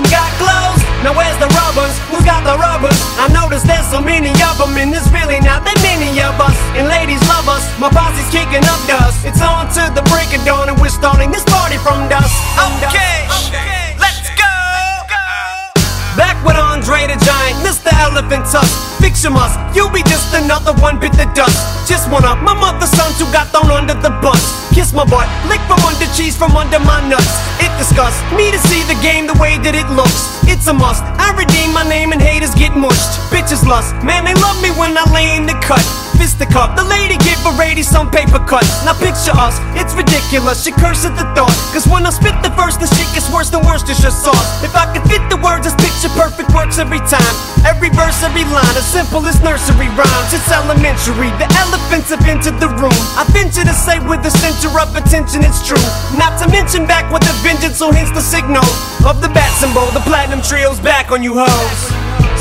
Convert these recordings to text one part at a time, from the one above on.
them got clothes. Now where's the rubbers? Who's got the rubbers? I noticed there's so many of them in this really not that many of us. And ladies love us, my posse's kicking up dust. It's on to the break of dawn and we're starting this party from dust. Fiction must, you'll be just another one bit the dust. Just one of my mother's sons who got thrown under the bus. Kiss my butt, lick from under cheese from under my nuts. It disgusts me to see the game the way that it looks. It's a must. I redeem my name and haters get mushed. Bitches lust, man, they love me when I lay in the cut. Fisticuff, the lady give a lady some paper cuts. Now picture us, it's ridiculous. She curses at the thought. Cause when I spit the verse, the shit gets worse than worse, just sauce. If I could fit the words, this picture perfect works every time. Every verse, every line, as simple as nursery rhymes. It's elementary. The elephants have entered the room. I venture to say with the center of attention, it's true. Not to mention back with a vengeance, so hence the signal of the bat symbol. The platinum trio's back on you hoes.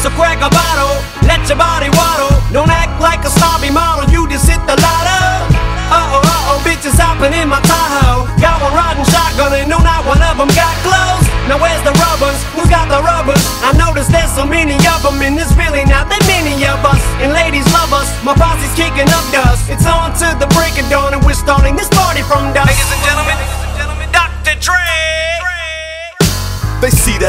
So crack a bottle, let your body waddle. Don't act like a snobby model, you just hit the lotto. Uh oh, uh oh, bitches hopping in my Tahoe. Got one riding shotgun and no, not one of them got clothes. Now where's the rubbers? Who's got the rubbers? I noticed there's so many of them and there's really not that many of us. And ladies love us, my posse's kicking up dust. It's on to the break of dawn and we're starting this party from dusk. Ladies and gentlemen,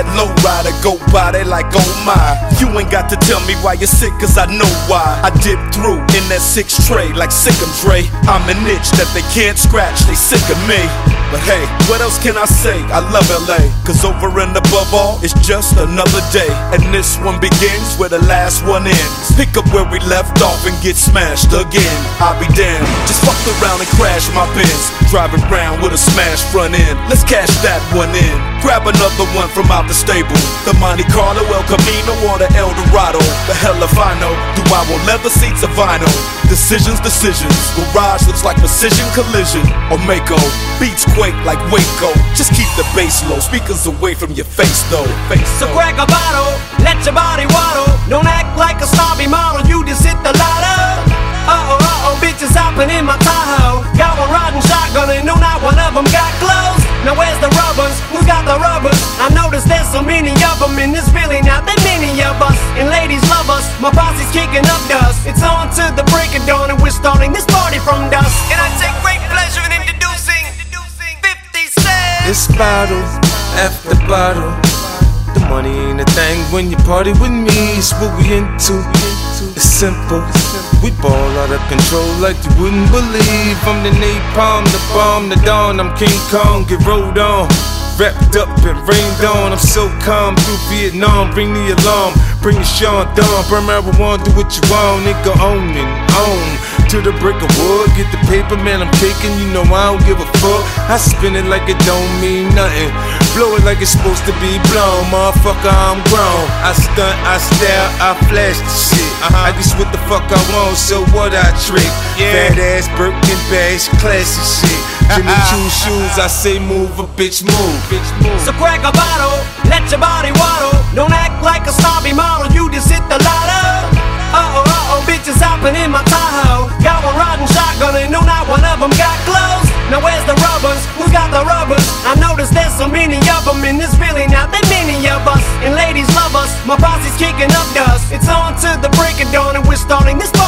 that low rider go by, they like, oh my. You ain't got to tell me why you're sick, cause I know why. I dip through in that six tray like Sick'em Dre. I'm an itch that they can't scratch, they sick of me. But hey, what else can I say? I love LA, cause over and above all, it's just another day. And this one begins where the last one ends. Pick up where we left off and get smashed again. I'll be damned. Just fucked around and crashed my Benz. Driving around with a smashed front end. Let's cash that one in. Grab another one from out the stable. The Monte Carlo, El Camino, or the El Dorado. The hell if I know. Do I want leather seats or vinyl? Decisions, decisions. Garage looks like precision collision. Or Maaco. Beats quake like Waco. Just keep the bass low. Speakers away from your face though. Face So though. crack a bottle, let your body waddle. Don't act like a snobby model, you just hit the lotto. Uh oh, uh oh, bitches hopping in my Tahoe. Got one riding shotgun and no, not one of them got clothes. Now where's the rubbers? Who's got the rubbers? I noticed there's so many of them and there's really not that many of us. And ladies love us, my posse's kicking up dust. It's on to the break of dawn and we're starting this party from dusk. And I take bottle after bottle. The money ain't a thing when you party with me. It's what we into. It's simple. We ball out of control like you wouldn't believe. I'm the napalm, the bomb, the dawn. I'm King Kong, get rolled on. Wrapped up and rained on. I'm so calm through Vietnam. Bring the alarm, bring the Sean Dawn. Burn marijuana, do what you want, nigga. Own and own to the brick of wood. Get the paper, man, I'm taking. You know I don't give a fuck. I spin it like it don't mean nothing. Blow it like it's supposed to be blown. Motherfucker, I'm grown. I stunt, I stare, I flash the shit. Uh-huh. I guess what the fuck I want, so what I trick. Fat ass Birkin bags, classy shit. Jimmy uh-uh. Choo shoes, I say move a bitch move. Bitch move. So crack a bottle, starting this.